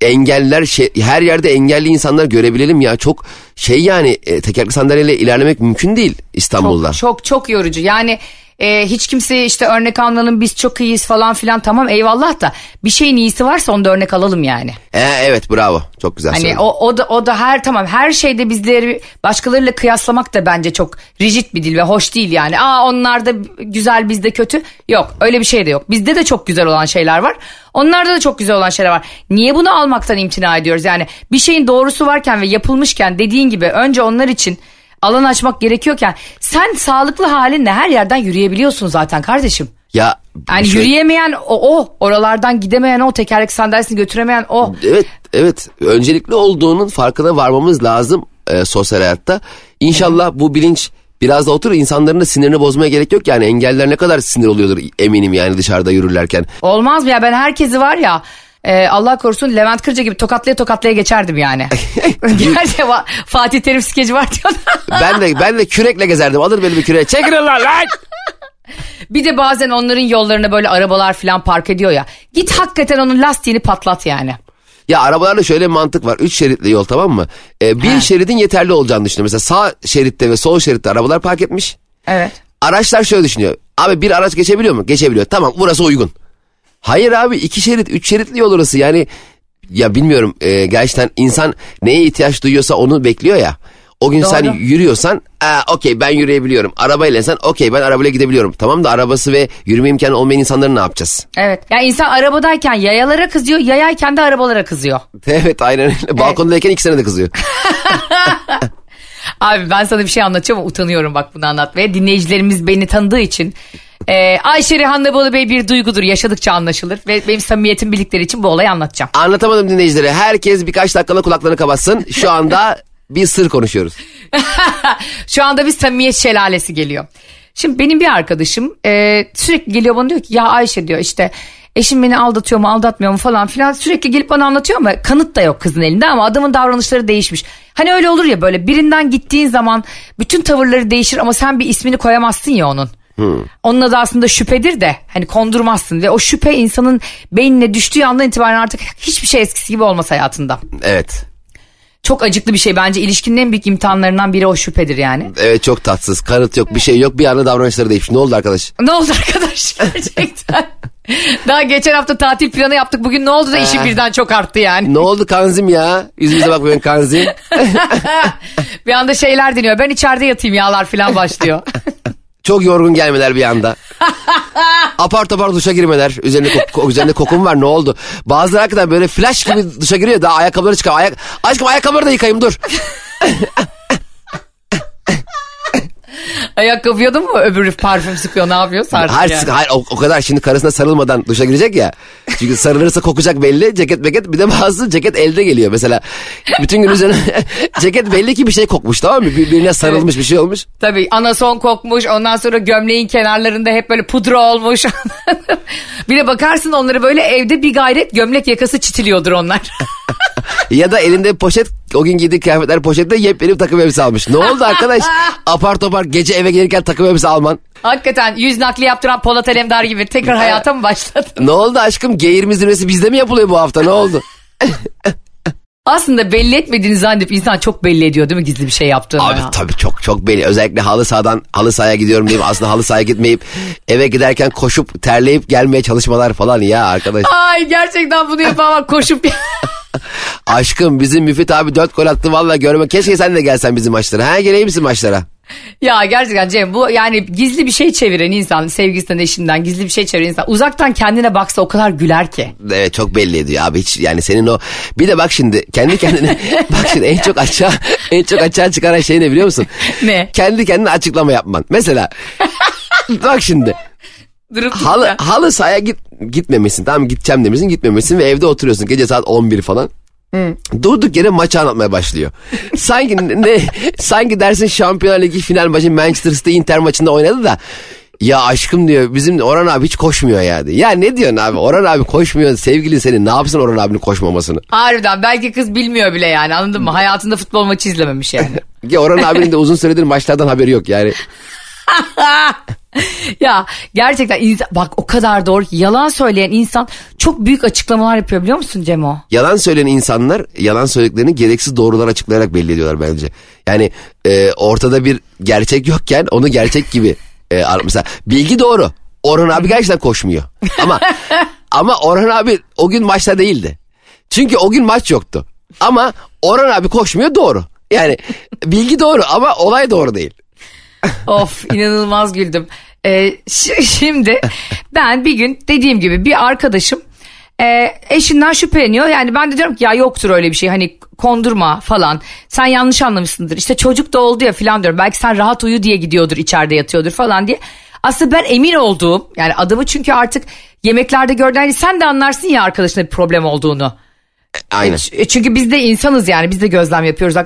engeller şey, her yerde engelli insanlar görebilelim ya çok şey yani e, tekerlekli sandalyeyle ilerlemek mümkün değil İstanbul'da. Çok çok çok yorucu. Yani e, hiç kimseye işte örnek almanın biz çok iyiyiz falan filan tamam eyvallah da bir şeyin iyisi varsa onu da örnek alalım yani. E, evet bravo çok güzel Hani söyledin. o, o da o da her tamam her şeyde bizleri başkalarıyla kıyaslamak da bence çok rigid bir dil ve hoş değil yani. Aa onlar da güzel bizde kötü. Yok öyle bir şey de yok. Bizde de çok güzel olan şeyler var. Onlarda da çok güzel olan şeyler var. Niye bunu almaktan imtina ediyoruz? Yani bir şeyin doğrusu varken ve yapılmışken dediğin gibi önce onlar için alan açmak gerekiyorken sen sağlıklı halinle her yerden yürüyebiliyorsun zaten kardeşim. Ya Yani şöyle- yürüyemeyen o, o oralardan gidemeyen o tekerlek sandalyesini götüremeyen o. Evet evet öncelikli olduğunun farkına varmamız lazım e, sosyal hayatta. İnşallah bu bilinç biraz da oturur insanların da sinirini bozmaya gerek yok yani engeller ne kadar sinir oluyordur eminim yani dışarıda yürürlerken. Olmaz mı ya ben herkesi var ya e, Allah korusun Levent Kırca gibi tokatlaya tokatlaya geçerdim yani. Gerçi Fatih Terim skeci var diyorlar. Ben de ben de kürekle gezerdim alır böyle bir küreğe çekilin lan lan. bir de bazen onların yollarına böyle arabalar falan park ediyor ya. Git hakikaten onun lastiğini patlat yani. Ya arabalarda şöyle bir mantık var. Üç şeritli yol tamam mı? E, bir He. şeridin yeterli olacağını düşünüyor. Mesela sağ şeritte ve sol şeritte arabalar park etmiş. Evet. Araçlar şöyle düşünüyor. Abi bir araç geçebiliyor mu? Geçebiliyor. Tamam burası uygun. Hayır abi iki şerit, üç şeritli yol orası. Yani ya bilmiyorum e, gerçekten insan neye ihtiyaç duyuyorsa onu bekliyor ya. O gün sen Doğru. yürüyorsan "Aa, okey ben yürüyebiliyorum. Arabayla sen okey ben arabayla gidebiliyorum. Tamam da arabası ve yürüme imkanı olmayan insanları ne yapacağız? Evet. Ya insan arabadayken yayalara kızıyor, yayayken de arabalara kızıyor. Evet aynen öyle. Balkondayken ikisine de kızıyor. Abi ben sana bir şey anlatacağım ama utanıyorum bak bunu anlatmaya. Dinleyicilerimiz beni tanıdığı için. Ee, Ayşe Rihanna Bolu Bey bir duygudur yaşadıkça anlaşılır. Ve benim samimiyetim bildikleri için bu olayı anlatacağım. Anlatamadım dinleyicilere. Herkes birkaç dakikada kulaklarını kapatsın. Şu anda bir sır konuşuyoruz. Şu anda bir samimiyet şelalesi geliyor. Şimdi benim bir arkadaşım e, sürekli geliyor bana diyor ki ya Ayşe diyor işte eşim beni aldatıyor mu aldatmıyor mu falan filan sürekli gelip bana anlatıyor ama kanıt da yok kızın elinde ama adamın davranışları değişmiş. Hani öyle olur ya böyle birinden gittiğin zaman bütün tavırları değişir ama sen bir ismini koyamazsın ya onun. Onun adı aslında şüphedir de hani kondurmazsın ve o şüphe insanın beynine düştüğü andan itibaren artık hiçbir şey eskisi gibi olmaz hayatında. Evet. Çok acıklı bir şey bence ilişkinin en büyük imtihanlarından biri o şüphedir yani. Evet çok tatsız. Kanıt yok bir şey yok bir anda davranışları değişmiş. Ne oldu arkadaş? Ne oldu arkadaş gerçekten? Daha geçen hafta tatil planı yaptık. Bugün ne oldu da işim birden çok arttı yani. Ne oldu Kanzim ya? Yüzümüze bakmayın Kanzim. bir anda şeyler deniyor. Ben içeride yatayım yağlar falan başlıyor. Çok yorgun gelmeler bir anda. apar topar duşa girmeler. Üzerinde, kok- üzerinde kokum var ne oldu? Bazıları hakikaten böyle flash gibi duşa giriyor. Daha ayakkabıları çıkar. Ayak Aşkım ayakkabıları da yıkayayım dur. Ayakkabıya da mı öbürü parfüm sıkıyor ne yapıyor sardı Hayır, yani. hayır o, o kadar şimdi karısına sarılmadan duşa girecek ya. Çünkü sarılırsa kokacak belli. Ceket meket bir de bazı ceket elde geliyor. Mesela bütün gün üzerine ceket belli ki bir şey kokmuş tamam mı? Birbirine sarılmış bir şey olmuş. Tabii anason kokmuş ondan sonra gömleğin kenarlarında hep böyle pudra olmuş. bir de bakarsın onları böyle evde bir gayret gömlek yakası çitiliyordur onlar. Ya da elinde poşet o gün giydiği kıyafetler poşette yepyeni bir takım elbise almış. Ne oldu arkadaş? Apar topar gece eve gelirken takım elbise alman. Hakikaten yüz nakli yaptıran Polat Alemdar gibi tekrar hayata mı başladı? Ne oldu aşkım? Geğirme zirvesi bizde mi yapılıyor bu hafta? Ne oldu? Aslında belli etmediğini zannedip insan çok belli ediyor değil mi gizli bir şey yaptığını? Abi ya? tabii çok çok belli. Özellikle halı sahadan halı sahaya gidiyorum deyip aslında halı sahaya gitmeyip eve giderken koşup terleyip gelmeye çalışmalar falan ya arkadaş. Ay gerçekten bunu yapan var koşup Aşkım bizim Müfit abi dört gol attı valla görme. Keşke sen de gelsen bizim maçlara. Ha geleyim misin maçlara? Ya gerçekten Cem bu yani gizli bir şey çeviren insan sevgisinden eşinden gizli bir şey çeviren insan uzaktan kendine baksa o kadar güler ki. Evet çok belli ediyor abi hiç yani senin o bir de bak şimdi kendi kendine bak şimdi en çok açığa en çok açığa çıkaran şey ne biliyor musun? Ne? Kendi kendine açıklama yapman. Mesela bak şimdi Durup halı, dururken. halı sahaya git, gitmemişsin tamam gideceğim demişsin gitmemişsin ve evde oturuyorsun gece saat 11 falan. Durduk yere maçı anlatmaya başlıyor. Sanki ne sanki dersin Şampiyonlar Ligi final maçı Manchester City Inter maçında oynadı da ya aşkım diyor bizim Orhan abi hiç koşmuyor ya diyor. Ya ne diyorsun abi Orhan abi koşmuyor sevgili senin ne yapsın Orhan abinin koşmamasını. Harbiden belki kız bilmiyor bile yani anladın mı? Hayatında futbol maçı izlememiş yani. Ya Orhan abinin de uzun süredir maçlardan haberi yok yani. ya gerçekten insan, bak o kadar doğru ki yalan söyleyen insan çok büyük açıklamalar yapıyor biliyor musun Cemo? Yalan söyleyen insanlar yalan söylediklerini gereksiz doğrular açıklayarak belli ediyorlar bence. Yani e, ortada bir gerçek yokken onu gerçek gibi e, mesela bilgi doğru. Orhan abi gerçekten koşmuyor. Ama ama Orhan abi o gün maçta değildi. Çünkü o gün maç yoktu. Ama Orhan abi koşmuyor doğru. Yani bilgi doğru ama olay doğru değil. Of inanılmaz güldüm. Ee, şimdi ben bir gün dediğim gibi bir arkadaşım e, eşinden şüpheleniyor. Yani ben de diyorum ki ya yoktur öyle bir şey hani kondurma falan. Sen yanlış anlamışsındır. İşte çocuk da oldu ya falan diyorum. Belki sen rahat uyu diye gidiyordur içeride yatıyordur falan diye. Aslında ben emin olduğum yani adamı çünkü artık yemeklerde gördüğün hani sen de anlarsın ya arkadaşına bir problem olduğunu. Aynen. E, Çünkü biz de insanız yani biz de gözlem yapıyoruz.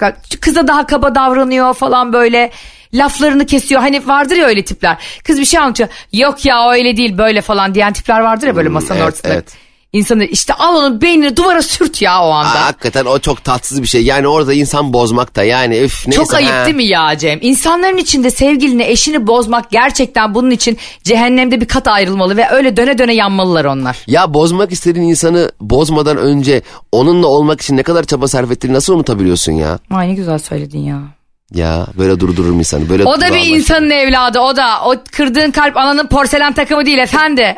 Kıza daha kaba davranıyor falan böyle laflarını kesiyor. Hani vardır ya öyle tipler. Kız bir şey anlatıyor. Yok ya öyle değil böyle falan diyen tipler vardır ya böyle masanın evet, ortasında. evet. İnsanı işte al onun beynini duvara sürt ya o anda. Aa, hakikaten o çok tatsız bir şey. Yani orada insan bozmak da yani üf neyse. Çok ayıp ha. değil mi ya Cem? İnsanların içinde sevgilini, eşini bozmak gerçekten bunun için cehennemde bir kat ayrılmalı ve öyle döne döne yanmalılar onlar. Ya bozmak istediğin insanı bozmadan önce onunla olmak için ne kadar çaba sarf ettiğini nasıl unutabiliyorsun ya? Ay ne güzel söyledin ya. Ya böyle durdururum insanı. Böyle O da bir insanın evladı o da. O kırdığın kalp ananın porselen takımı değil efendi.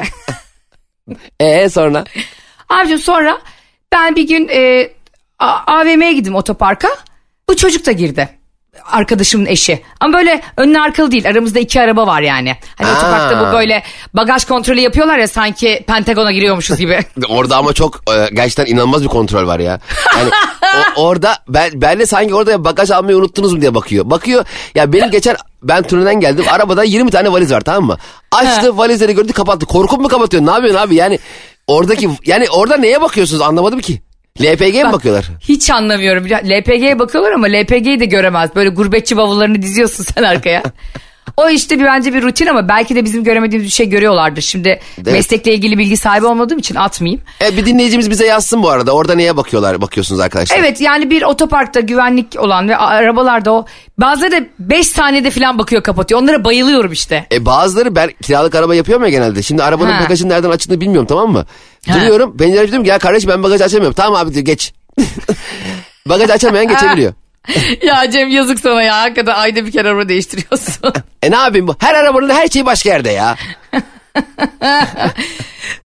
Ee sonra? Abicim sonra ben bir gün e, AVM'ye gittim otoparka. Bu çocuk da girdi. Arkadaşımın eşi. Ama böyle önlü arkalı değil. Aramızda iki araba var yani. Hani Aa. otoparkta bu böyle bagaj kontrolü yapıyorlar ya sanki Pentagon'a giriyormuşuz gibi. Orada ama çok e, gerçekten inanılmaz bir kontrol var ya. Yani o- orada ben, ben de sanki orada bagaj almayı unuttunuz mu diye bakıyor. Bakıyor ya benim geçen ben turneden geldim arabada 20 tane valiz var tamam mı? Açtı valizleri gördü kapattı. Korkup mu kapatıyor ne yapıyorsun abi yani oradaki yani orada neye bakıyorsunuz anlamadım ki. LPG mi Bak, bakıyorlar? Hiç anlamıyorum. LPG'ye bakıyorlar ama LPG'yi de göremez. Böyle gurbetçi bavullarını diziyorsun sen arkaya. o işte bir bence bir rutin ama belki de bizim göremediğimiz bir şey görüyorlardır. Şimdi meslekle ilgili bilgi sahibi olmadığım için atmayayım. E, bir dinleyicimiz bize yazsın bu arada. Orada neye bakıyorlar bakıyorsunuz arkadaşlar? Evet yani bir otoparkta güvenlik olan ve arabalarda o bazıları da 5 saniyede falan bakıyor kapatıyor. Onlara bayılıyorum işte. E bazıları ben kiralık araba yapıyorum ya genelde. Şimdi arabanın Ha. bagajının nereden açıldığını bilmiyorum tamam mı? Ha. Duruyorum pencere diyorum ki ya kardeş ben bagajı açamıyorum. Tamam abi diyor geç. bagajı açamayan geçebiliyor. Ya Cem yazık sana ya. Hakikaten ayda bir kere araba değiştiriyorsun. E ne yapayım bu? Her arabanın her şeyi başka yerde ya.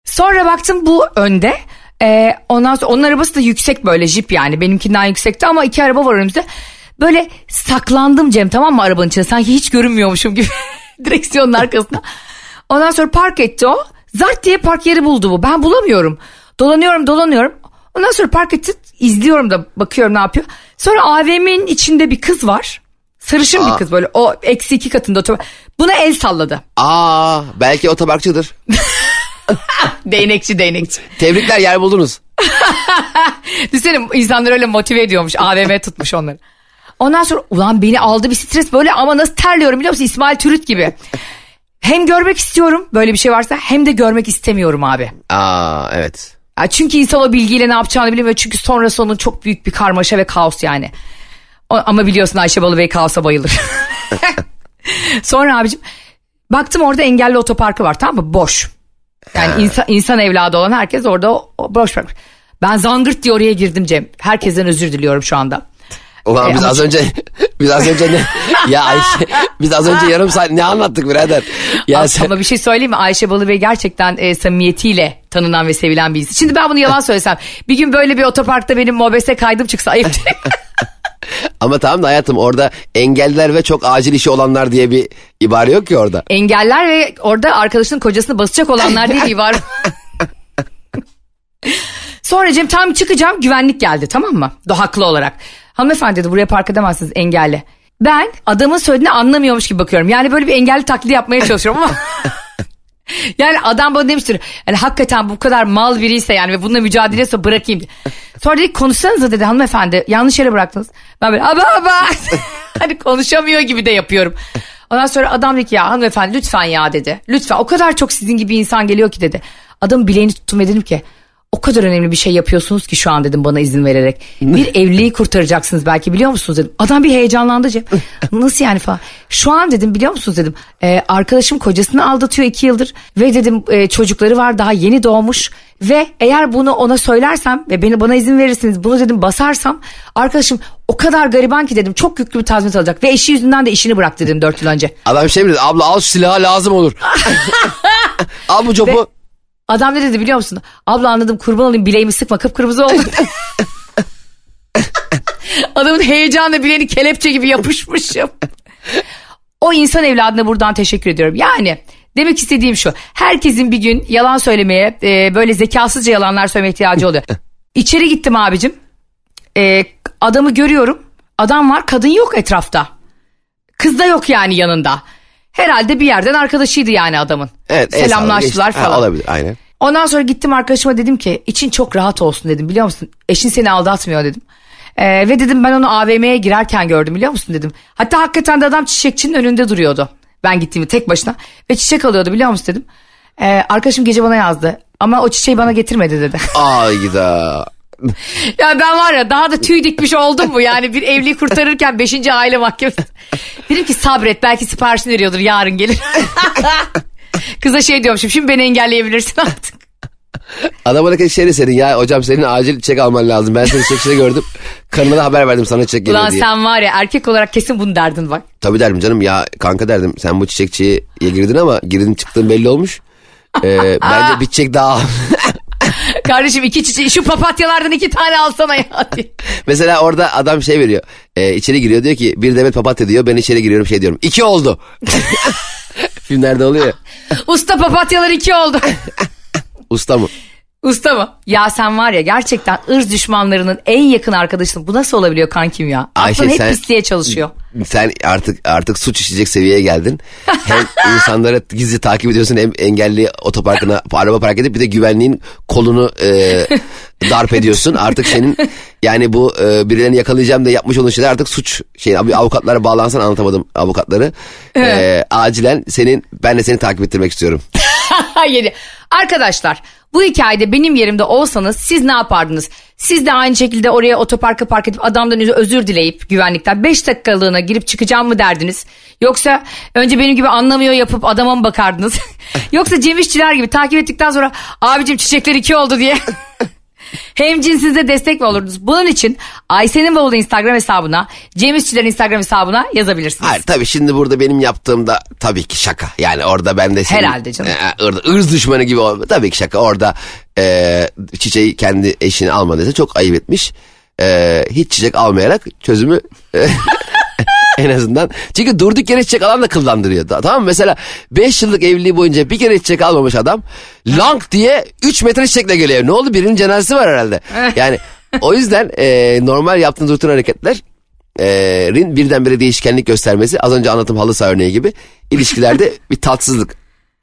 Sonra baktım bu önde. Ee, ondan sonra onun arabası da yüksek böyle jip yani benimkinden yüksekti ama iki araba var önümüzde. Böyle saklandım Cem tamam mı arabanın içine sanki hiç görünmüyormuşum gibi direksiyonun arkasına. Ondan sonra park etti o. Zart diye park yeri buldu bu. Ben bulamıyorum. Dolanıyorum dolanıyorum. Ondan sonra park etti izliyorum da bakıyorum ne yapıyor. Sonra AVM'nin içinde bir kız var. Sarışın bir kız böyle o eksi iki katında otomobil. Buna el salladı. Aa belki otoparkçıdır. Değnekçi değnekçi. Tebrikler yer buldunuz. Düşünsene insanları öyle motive ediyormuş. AVM tutmuş onları. Ondan sonra ulan beni aldı bir stres böyle ama nasıl terliyorum biliyor musun? İsmail Türüt gibi. Hem görmek istiyorum böyle bir şey varsa hem de görmek istemiyorum abi. Aa evet. Ya çünkü insan o bilgiyle ne yapacağını bilmiyor. Çünkü sonrası onun çok büyük bir karmaşa ve kaos yani. O- ama biliyorsun Ayşe Balıbey kaosa bayılır. Sonra abicim baktım orada engelli otoparkı var tamam mı? Boş. Yani insan, insan evladı olan herkes orada o, o boş bırakmış. Ben zangırt diye oraya girdim Cem. Herkesten özür diliyorum şu anda. Ulan E, biz ama az önce biz az önce ne ya Ayşe biz az önce yarım saat ne anlattık birader? Ya sen, Ama bir şey söyleyeyim mi? Ayşe Balıbey gerçekten e, samimiyetiyle tanınan ve sevilen bir insan. Şimdi ben bunu yalan söylesem. Bir gün böyle bir otoparkta benim mobese kaydım çıksa ayıp değil ama tamam da hayatım orada engelliler ve çok acil işi olanlar diye bir ibare yok ki orada. Engeller ve orada arkadaşının kocasını basacak olanlar değil var. Sonra Cem tam çıkacağım güvenlik geldi tamam mı? Haklı olarak. Hanımefendi dedi buraya park edemezsiniz engelli. Ben adamın söylediğini anlamıyormuş gibi bakıyorum. Yani böyle bir engelli taklidi yapmaya çalışıyorum ama... Yani adam bana demiştir. Yani hakikaten bu kadar mal biriyse yani ve bununla mücadele ediyorsa bırakayım. Sonra dedik konuşsanıza dedi hanımefendi. Yanlış yere bıraktınız. Ben böyle aba aba. hani konuşamıyor gibi de yapıyorum. Ondan sonra adam dedi ki ya hanımefendi lütfen ya dedi. Lütfen o kadar çok sizin gibi insan geliyor ki dedi. Adamın bileğini tuttum ve dedim ki o kadar önemli bir şey yapıyorsunuz ki şu an dedim bana izin vererek. Bir evliliği kurtaracaksınız belki biliyor musunuz dedim. Adam bir heyecanlandı Cem. Nasıl yani falan. Şu an dedim biliyor musunuz dedim. "e, arkadaşım kocasını aldatıyor iki yıldır. Ve dedim e, çocukları var daha yeni doğmuş. Ve eğer bunu ona söylersem ve beni bana izin verirsiniz bunu dedim basarsam. Arkadaşım o kadar gariban ki dedim çok yüklü bir tazminat alacak. Ve eşi yüzünden de işini bıraktı dedim dört yıl önce. Adam şey mi dedi? Abla al şu silahı lazım olur. al bu copu. Adam ne dedi biliyor musun? Abla anladım kurban olayım bileğimi sıkma kıpkırmızı oldu. Adamın heyecanla bileğini kelepçe gibi yapışmışım. o insan evladına buradan teşekkür ediyorum. Yani demek istediğim şu. Herkesin bir gün yalan söylemeye e, böyle zekasızca yalanlar söylemeye ihtiyacı oluyor. İçeri gittim abicim. E, adamı görüyorum. Adam var kadın yok etrafta. Kız da yok yani yanında. Herhalde bir yerden arkadaşıydı yani adamın. Evet, el Selamlaştılar geçti. Ha, falan. olabilir aynen. Ondan sonra gittim arkadaşıma dedim ki için çok rahat olsun dedim biliyor musun? Eşin seni aldatmıyor dedim. Ee, ve dedim ben onu AVM'ye girerken gördüm biliyor musun dedim. Hatta hakikaten de adam çiçekçinin önünde duruyordu. Ben gittiğimi tek başına ve çiçek alıyordu biliyor musun dedim. Ee, arkadaşım gece bana yazdı ama o çiçeği bana getirmedi dedi. Ayda. Ya ben var ya daha da tüy dikmiş oldum mu yani bir evliliği kurtarırken 5. aile mahkemesi. Dedim ki sabret belki siparişini veriyordur yarın gelir. Kıza şey diyormuşum şimdi beni engelleyebilirsin artık. Adama da şey senin ya hocam senin acil çiçek alman lazım. Ben seni çiçekçide gördüm. Karına da haber verdim sana çiçek geliyor Ulan diye. sen var ya erkek olarak kesin bunu derdin bak. Tabii derdim canım ya kanka derdim sen bu çiçekçiye girdin ama girdin çıktığın belli olmuş. Ee, bence bir çiçek daha. Kardeşim iki çiçeği şu papatyalardan iki tane alsana ya diye. Mesela orada adam şey veriyor. Ee, içeri giriyor diyor ki bir demet papatya diyor. Ben içeri giriyorum şey diyorum. İki oldu. Filmlerde oluyor ya. Usta papatyalar iki oldu. Usta mı? Usta mı? Ya sen var ya gerçekten ırz düşmanlarının en yakın arkadaşısın. Bu nasıl olabiliyor kankim ya? Ayşe, Aklın hep sen- pisliğe çalışıyor. Sen artık artık suç işleyecek seviyeye geldin. Hem insanları gizli takip ediyorsun hem engelli otoparkına araba park edip bir de güvenliğin kolunu e, darp ediyorsun. Artık senin yani bu e, birilerini yakalayacağım diye yapmış olduğun şeyler artık suç. Şey abi avukatlara bağlansan anlatamadım avukatları. E, acilen senin ben de seni takip ettirmek istiyorum. Yeni. Arkadaşlar bu hikayede benim yerimde olsanız siz ne yapardınız? Siz de aynı şekilde oraya otoparka park edip adamdan özür dileyip güvenlikten 5 dakikalığına girip çıkacağım mı derdiniz? Yoksa önce benim gibi anlamıyor yapıp adama mı bakardınız? Yoksa Cem gibi takip ettikten sonra abicim çiçekler iki oldu diye hem cinsinize destek mi olurdunuz? Bunun için Ayşe'nin bavulu Instagram hesabına, Cem İşçilerin Instagram hesabına yazabilirsiniz. Hayır tabii şimdi burada benim yaptığımda tabii ki şaka. Yani orada ben de senin, Herhalde canım. E, ırz, ırz düşmanı gibi olma. Tabii ki şaka. Orada e, çiçeği kendi eşine almadıysa çok ayıp etmiş. E, hiç çiçek almayarak çözümü e, en azından. Çünkü durduk yere çiçek alan da kıllandırıyor. Ta- Tamam mı? Mesela 5 yıllık evliliği boyunca bir kere çiçek almamış adam. Lang diye 3 metre çiçekle geliyor. Ne oldu? Birinin cenazesi var herhalde. Yani o yüzden e, normal yaptığınız rutin hareketler e, rin birdenbire değişkenlik göstermesi az önce anlattığım halı saha örneği gibi ilişkilerde bir tatsızlık.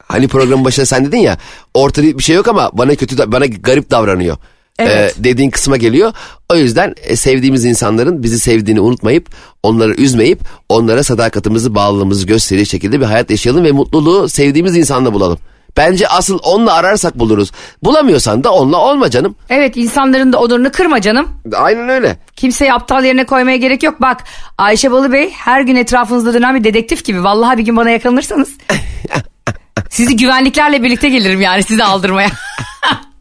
Hani programın başında sen dedin ya ortada bir şey yok ama bana kötü bana garip davranıyor. Evet. E, dediğin kısma geliyor. O yüzden e, sevdiğimiz insanların bizi sevdiğini unutmayıp onları üzmeyip onlara sadakatimizi bağlılığımızı gösterecek şekilde bir hayat yaşayalım ve mutluluğu sevdiğimiz insanla bulalım. Bence asıl onunla ararsak buluruz. Bulamıyorsan da onunla olma canım. Evet insanların da onurunu kırma canım. Aynen öyle. Kimseyi aptal yerine koymaya gerek yok. Bak Ayşe Balı Bey her gün etrafınızda dönen bir dedektif gibi. Vallahi bir gün bana yakalanırsanız sizi güvenliklerle birlikte gelirim yani sizi aldırmaya.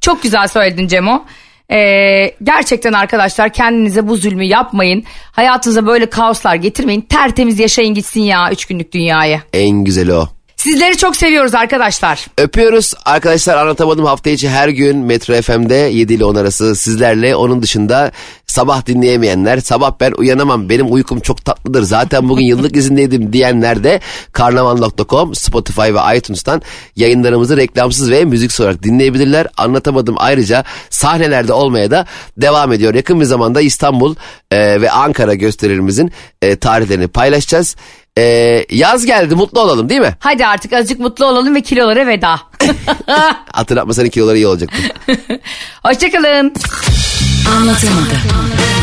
Çok güzel söyledin Cemo. Ee, gerçekten arkadaşlar kendinize bu zulmü yapmayın. Hayatınıza böyle kaoslar getirmeyin. Tertemiz yaşayın gitsin ya üç günlük dünyayı. En güzeli o. Sizleri çok seviyoruz arkadaşlar. Öpüyoruz. Arkadaşlar anlatamadım hafta içi her gün Metro FM'de 7 ile 10 arası sizlerle. Onun dışında sabah dinleyemeyenler, sabah ben uyanamam benim uykum çok tatlıdır zaten bugün yıllık izindeydim diyenler de karnaval.com, Spotify ve iTunes'tan yayınlarımızı reklamsız ve müziksiz olarak dinleyebilirler. Anlatamadım ayrıca sahnelerde olmaya da devam ediyor. Yakın bir zamanda İstanbul e, ve Ankara gösterilerimizin e, tarihlerini paylaşacağız. E, yaz geldi mutlu olalım değil mi? Hadi artık azıcık mutlu olalım ve kilolara veda. Hatırlatmasan kiloları iyi olacaktı. Hoşçakalın. Anlatamadım.